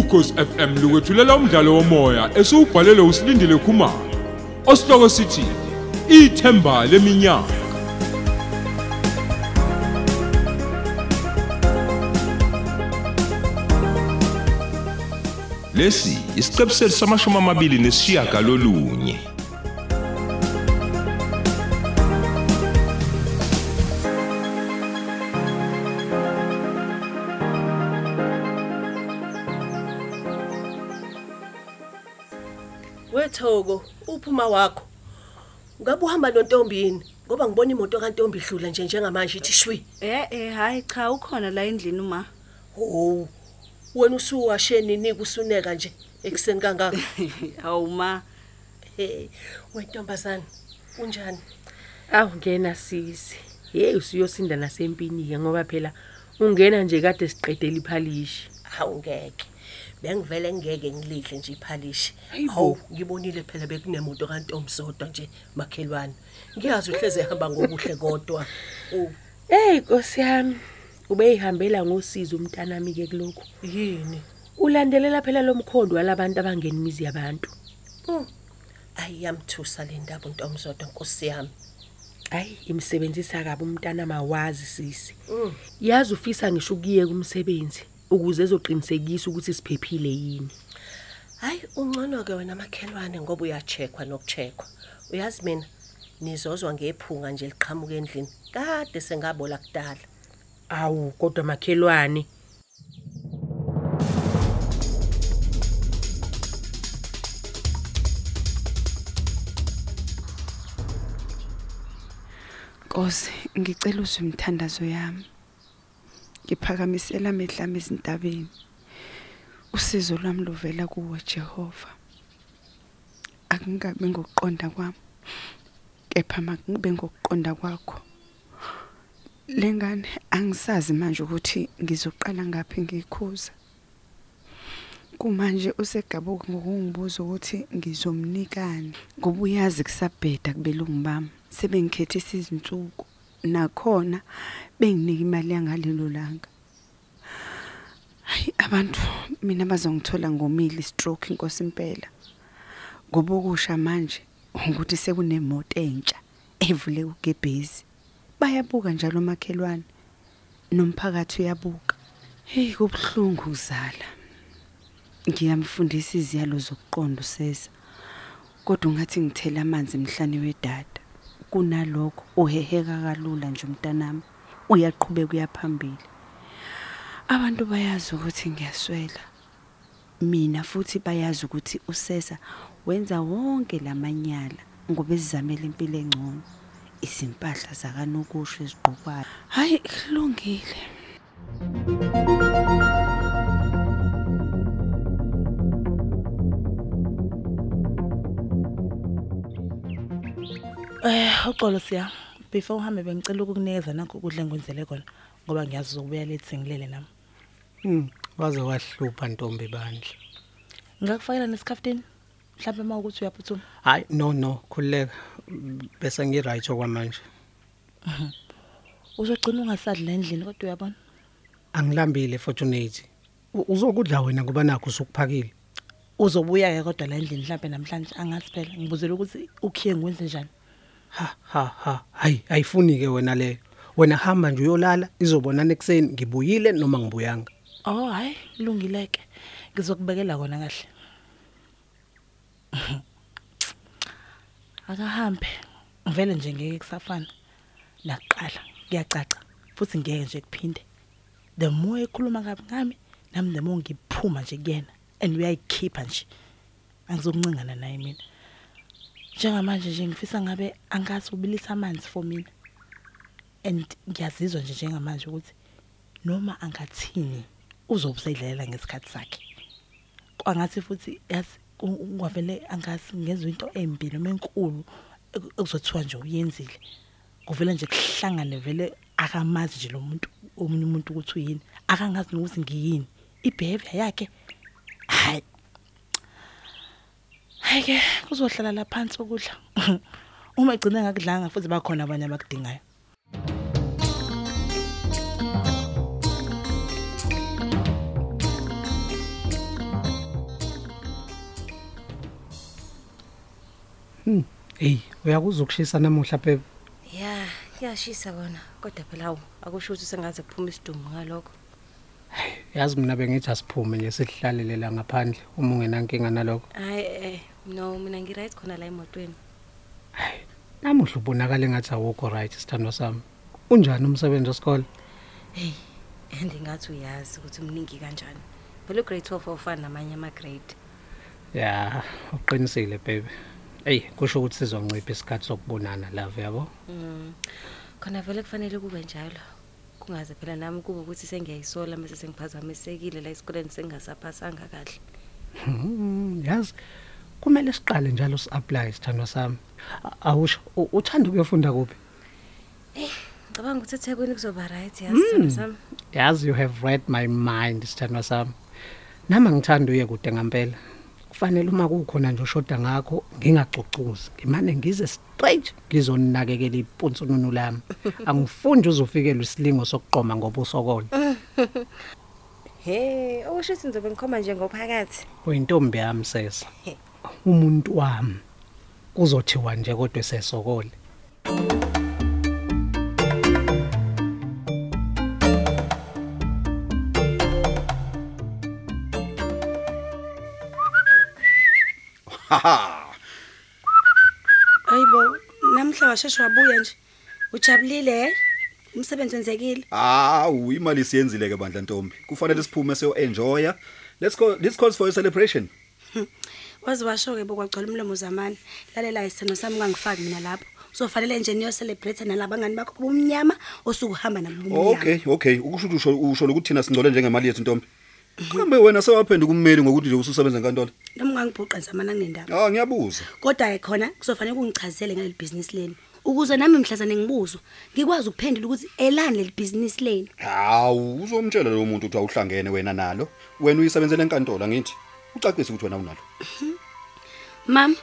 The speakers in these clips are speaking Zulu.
ukhosi FM lukwethulela umdlalo womoya esiubhalelwe usilindile Khumalo. Osihloko sithi ithemba leminyaka. Lesi isiqebu sethu samashumi amabili nesishiyagalolunye. Wethoko, uphuma wakho. Ngabe uhamba nontombini ngoba ngibona imoto kaNtombi idlula nje njengamanje ithi shwi. Eh eh hayi cha ukhona la endlini uma. Oh. Wena usuwasheni nika usuneka nje ekseni kangaka. Awuma. Hey, wentombazana. Unjani? Awu ngena sisi. Hey usiyosinda nasempini ke ngoba phela ungena nje kade siqedela iphalishi. Hawu ngeke. Bengivele ngeke ngilihle nje iphalishi. Hayibo. Hawu, ngibonile phela bekunemoto kaNtombi sodwa nje makhelwane. Ngiyazi uhleze ehamba ngobuhle kodwa. Oh, Hey Nkosi yami. Ube ihambela ngosizo umntanami ke kuloko. yini? Ulandelela phela lomkhondo walabantu abangena imizi yabantu. Hmm. Ayiyamthusa le ndaba uNtombi sodwa Nkosi yami. Hayi imsebenzisa kabi umntana mawazi sisi. Mm. Yazi ufisa ngisho kuye kumsebenzi ukuze ezoqinisekisa ukuthi siphephile yini. Hayi ungcono ke wena makhelwane ngoba uyacheckwa nokucheckwa. Uyazi mina nizozwa ngephunga nje liqhamuka endlini. Kade sengabola kudala. Awu kodwa makhelwane. Nkosi, ngicela uzwe imithandazo yami. Ngiphakamisela amehla ezintabeni. Usizo lwami luvela kuwe Jehova. Akungabe ngokuqonda kwami. Kepha makube ngokuqonda kwakho. Lengane angisazi manje ukuthi ngizoqala ngaphi ngikhuza. Kumanje usegabuka ngokungibuza ukuthi ngizomnikani ngoba uyazi kusabheda kubelungu bami sebengikhethisa izinsuku nakhona benginika imali yangalelo langa hayi abantu mina bazongithola ngomili stroke inkosi impela ngoba okusha manje ukuthi sekunemoto entsha evule ugebhezi. Bayabuka njalo makhelwane nomphakathi uyabuka. Hey kubhlungu uzala. Ngiyamfundisa iziyalo zokuqonda usesa kodwa ungathi ngithela amanzi emhlane wedada. Kunalokho uheheka kalula nje umntanami uyaqhubeka uyaphambili. Abantu bayazi ukuthi ngiyaswela mina futhi bayazi ukuthi usesa wenza wonke lamanyala ngoba ezizamela impilo engcono izimpahla zakanokusho ezigqokwayo. Hayi kulungile. Eh uxolo siya before uhambe bengicela ukukunikeza nakho ukudla engikwenzele kona ngoba ngiyazi uzobuya late ngilele nami Hmm, waze wahlupha Ntombi bandla. ngakufakela nesikhaftini mhlawumbe uma ukuthi uyaphuthuma Hayi no no, khuleka. Bese ngi right okwamanje. uzogcina ungasadli endlini kodwa uyabona Angilambile Fortunate. U- Uzokudla wena ngoba nakho usukuphakile. uzobuya ke kodwa la endlini mhlawumbe namhlanje angazi phela ngibuzela ukuthi ukhiye ngwenze njani Ha ha ha. Hayi, ayifuni ke wena leyo. Wena hamba nje uyolala izobonana ekseni ngibuyile noma ngibuyanga. oh hayi kulungileke ngizokubekela kona kahle. Akahambe. Vele nje ngeke kusafana. Nakuqala kuyacaca futhi ngeke nje kuphinde. The more ekhuluma kabi ngami nami the more ngiphuma nje kuyena and uyayikhipha nje. Angizokuncingana naye mina. Njengamanje nje ngifisa ngabe angazi ubilisa amanzi for mina. And ngiyazizwa nje njengamanje ukuthi noma angathini uzobusayidlalela ngesikhathi sakhe. Kwangathi futhi yazi ungavele angazi ngezwe into embi noma enkulu eku- ekuzothiwa nje uyenzile. Kuvela nje kuhlangane vele akamazi nje lo muntu omunye umuntu ukuthi uyini. Akangazi nokuthi ngiyini. Ibehavior yakhe hayi hayi ke kuzohlala laphansi ukudla uma egcine ngakudlanga futhi bakhona abanye abakudingayo Hmm. Hey, uyakuzwa ukushisa namuhla phepha? Yeah, kuyashisa kona, kodwa phela awu akusho ukuthi sengaze kuphuma isidumbu ngalokho. Hey, yazi mina bengithi asiphume nje sihlalele la ngaphandle uma ungenankinga nalokho. Hayi eh, no mina ngi right khona la emotweni. namuhla ubonakala engathi awukho right sithandwa sami unjani umsebenzi wesikole Hey, andingathi uyazi ukuthi umningi kanjani. Phela ugrade 12 ofana namanye ama grade. ya uqinisile baby hey kusho ukuthi sizoncipha isikhathi sokubonana love yabo Mm. Khona vele kufanele kube njalo. Kungaze phela nami kube ukuthi sengiyayisola mase sengiphazamisekile la esikoleni sengasaphasanga kahle. Hmm, yazi kumele siqale njalo si-apply sithandwa sami. Awusho uthanda ukuyofunda kuphi? Ngicabanga ukuthi eThekwini kuzoba right yazi sithando sami. yazi you have read my mind sithandwa sami. Nama ngithanda uye kude ngempela kufanele uma kukhona nje ushoda ngakho ngingacucuzi. Ngimane ngize straight ngizoninakekela ipunsununu lami. Angifuni nje uzofikelwa isilingo sokuqoma ngoba usokole He, okusho ukuthi ngizobe ngikhoma nje ngophakathi. uyintombi yami sesa. Umuntu wami kuzothiwa nje kodwa sesokole haha Hayibo, namhla washesha wabuya nje. Ujabulile eh? Umsebenzi wenzekile. hawu imali siyenzile ke bandla ntombi kufanele siphume siyo enjoya let's go this calls for a celebration Wazi washo ke bokwagcwala umlomo zamani. Lalela isithando sami ungangifaki mina lapho. Sofanele nje niyo celebrate nalabangani bakho bomnyama osukuhamba nabo bomnyama. okay okay ukusho ukuthi usho usho ukuthi thina singcole njengemali yethu ntombi kambe wena sewaphenduka ummeli ngokuthi nje ususebenza enkantolo Noma ungangibhuqa zamani anginendaba. ah ngiyabuza Kodwa ke khona kuzofanele kungichazele ngaleli business leni. Ukuze nami mhlazane ngibuzwa, ngikwazi ukuphendula ukuthi elani leli business leni. hawu uzomtshela lo muntu ukuthi awuhlangene wena nalo wena uyisebenzele enkantolo ngithi ucacise ukuthi wena unalo Mama,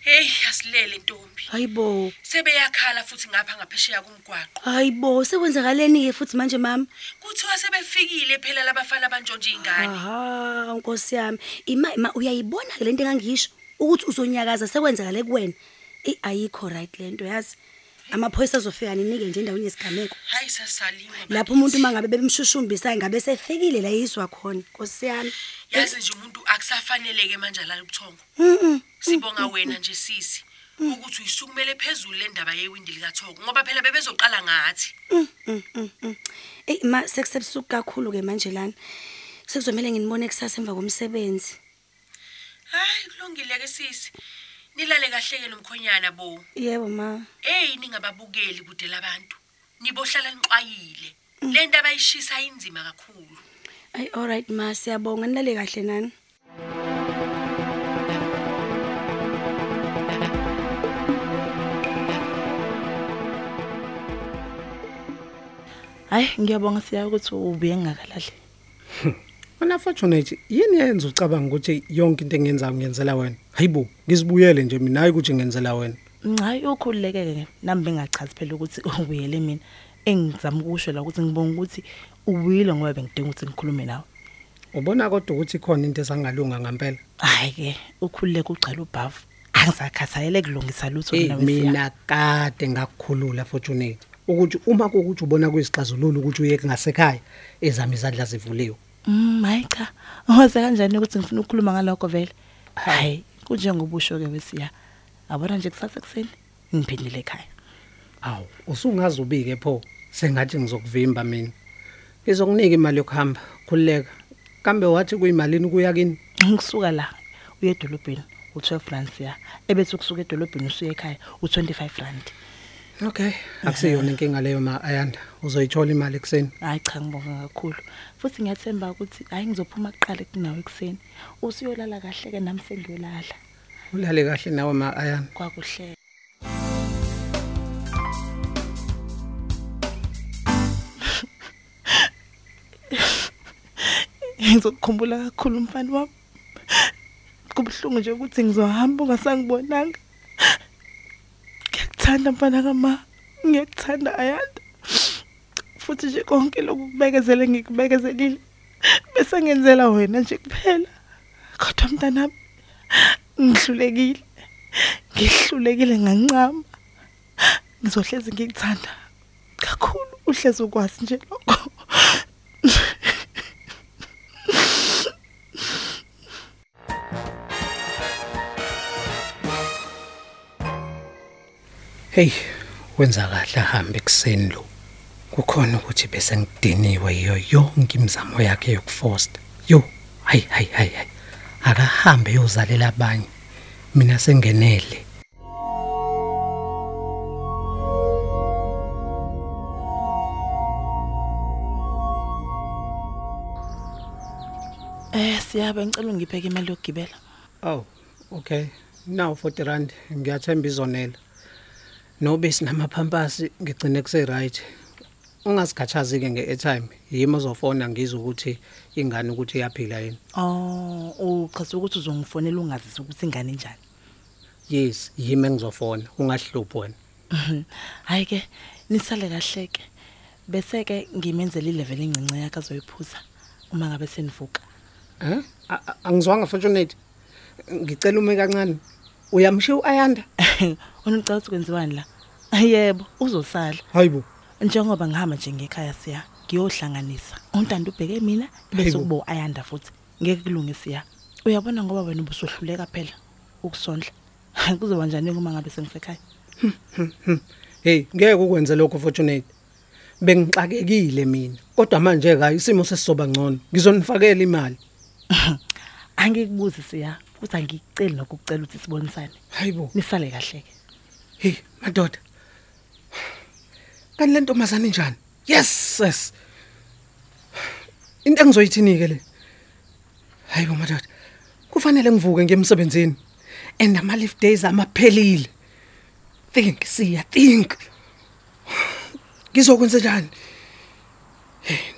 Hey, asilele ntombi. hayibo. Sebeyakhala futhi ngapha ngaphesheya kumgwaqo. Hayibo, sekwenzakaleni ke futhi manje mama? Kuthiwa sebefikile phela labafana abantshontshe ingane. Aha, Nkosi yami. Ima ima uyayibona ke lento engangisho ukuthi uzonyakaza sekwenzakale kuwena. Eh ayikho right lento yazi. Amaphoyisa azofika ninike nje endaweni yesigameko. Hayi sasalima. Lapho umuntu mangabe bemshushumbisa ngabe sefikile la yizwa khona. Nkosi yami. yazi nje umuntu akusafaneleke manje la ubuthongo. Mhm. Sibonga wena nje sisi. ukuthi uyisukumele phezulu le ndaba yewindi likathoko ngoba phela bebezoqala ngathi Ey ma sekusebusuku kakhulu ke manje lana. Sekuzomela nginibone kusasa emva komsebenzi. hayi kulungile ke sisi nilale kahle ke nomkhonyana bo. Yebo ma. hey ningababukeli kude labantu nibohlala niqwayile le nto abayishisa inzima kakhulu. Ay alright ma. Siyabonga. Nilale kahle nani. Hayi ngiyabonga. Siya ukuthi ubuye ngingakalahle. Wena fortunate yini yenza ucabanga ukuthi yonke into engiyenzayo ngiyenzela wena hayibo ngizibuyele nje mina hayi ukuthi ngenzela wena Hayi ukhululeke ke nami bengachazi phela ukuthi ubuyele mina. Engizama ukusho la ukuthi ngibonga ukuthi ubuyile ngoba bengidinga ukuthi ngikhulume nawe. ubona kodwa ukuthi khona into esangalunga ngempela Hayi ke ukhululeke ugcala ubhavu. Angisakhathayele kulungisa lutho mina wesiya. mina kade ngakukhulula fortunate ukuthi uma kuukuthi ubona kuyisixazululo ukuthi uyeke ngasekhaya ezami izandla zivuliwe Mm hayi cha. Waze kanjani ukuthi ngifuna ukukhuluma ngalokho vele? Hayi kunjengobusho ke wesiya. Abona nje kusasa kuseni ngiphindile ekhaya. awu usungazi ubike pho sengathi ngizokuvimba mina ngizokunika imali yokuhamba khulileka kambe wathi kuyimalini kuya kini Ngisuka la uye edolobheni u12 rands ya. Ebese ukusuka edolobheni usuye ekhaya u25 rand. Okay akusiyona inkinga leyo ma ayanda uzoyithola imali ekseni Hayi cha ngibonga kakhulu. Futhi ngiyathemba ukuthi hayi ngizophuma kuqala kunawe ekseni. Usuyolala kahle ke nami sengiyolala. ulale kahle nawe ma ayanda Kwakuhle. Ngizokukhumbula kakhulu umfana wami. Kubuhlungu nje ukuthi ngizohamba ungasangibonanga. Ngiyakuthanda mfana kama. Ngiyakuthanda ayanda. Futhi nje konke lokubekezele ngikubekezelile. Bese ngenzela wena nje kuphela. Kodwa mntanami ngihlulekile. ngihlulekile ngancama ngizohlezi ngikuthanda kakhulu uhlezi ukwazi nje lokho hey wenza kahle ahambe ekseni lo. Kukhona ukuthi bese ngidiniwe yiyo yonke imizamo yakhe yokufosta. Yo hayi hayi hayi hayi. Akahambe yozalela abanye. Mina sengenele. Eh siyabe ngicela ungipheke imali yokugibela. Oh okay. Now 40 rand ngiyathemba izonela. Nobisi namaphampasi ngigcine kuse right ungasikhathazi ke ngeairtime yimi ozofona ngizwe ukuthi ingane ukuthi iyaphila yini. Oh uchaza ukuthi uzongifonela ungazisa ukuthi ingane njani yes yimi engizofona ungahluphi wena. Hayi ke nisale kahle ke bese ke ngimenzela ilevel encinci yakhe azoyiphuza uma ngabe senivuka. Eh angizwanga fortunate. Ngicela ume kancane. Uyamshiya uayanda? Wena ucela ukuthi kwenziwani la? Yebo uzosala. Hayibo. Njengoba ngihamba nje ngekhaya siya ngiyohlanganisa. Untando ubheke mina bese Hayibo. kuba ayanda futhi. Ngeke kulunge siya. Uyabona ngoba wena ubusohluleka phela ukusondla? Kuzoba njani uma ngabe sengisekhaya? Hey ngeke ukwenze lokho fortunate. Bengixakekile mina. Kodwa manje hayi isimo sesizoba ngcono. Ngizonifakela imali. Angikubuzi siya. Futhi angikuceli nokukucela ukuthi sibonisane. Hayibo. Nisale kahle ke. Hey madoda. Kanti le ntombazane njani yes yes into engizoyithini ke le? Hayibo madoda. Kufanele ngivuke ngemsebenzini and ama leave days amaphelile. Think siya think. Ngizokwenza njani?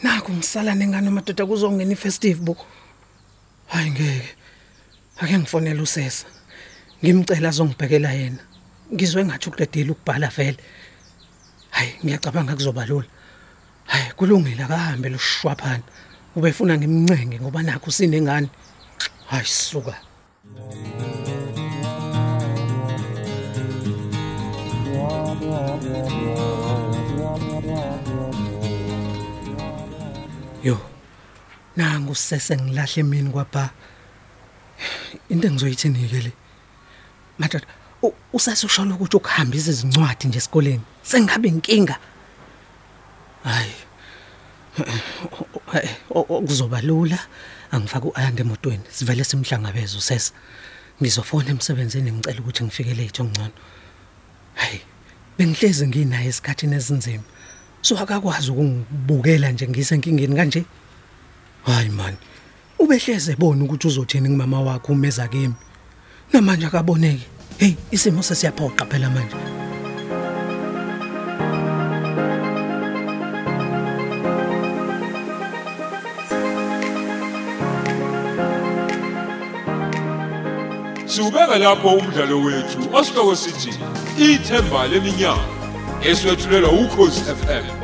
Naku ngisala nengane madoda? Kuzongena ifestive bo. Hayi ngeke. Ake ngifonele usesa. Ngimcela azongibhekela yena. Ngizwe ngathi ukuledile ukubhala vele. Hayi ngiyacabanga kuzoba lula. Hayi kulungile akahambe lo shwaphana ubefuna ngimncenge ngoba nakho sinengane. Hayi suka. Yo nangu sese ngilahle emini kwapha. Into engizoyithini ke le madoda u- usasushola ukuthi ukuhambisa izincwadi nje esikoleni? Sengabe inkinga? Hayi. Eh, o- o- kuzoba lula. Angifaka uayanda emotweni. Sivele simhlangabeze usesa. Ngizofona emsebenzini ngicela ukuthi ngifike late ongcono hayi bengihlezi nginaye esikhathini esinzima. So akakwazi ukungibukela nje ngisenkingeni kanje? Hayi man. Ubehleze ebona ukuthi uzothini kumama wakho umeza kimi? Namanje akaboneke hey isimo sesiyaphoqa phela manje. Siubeka lapho umdlalo wethu osihloko sithi ithemba leminyaka eswetshulelwa ukhozi FM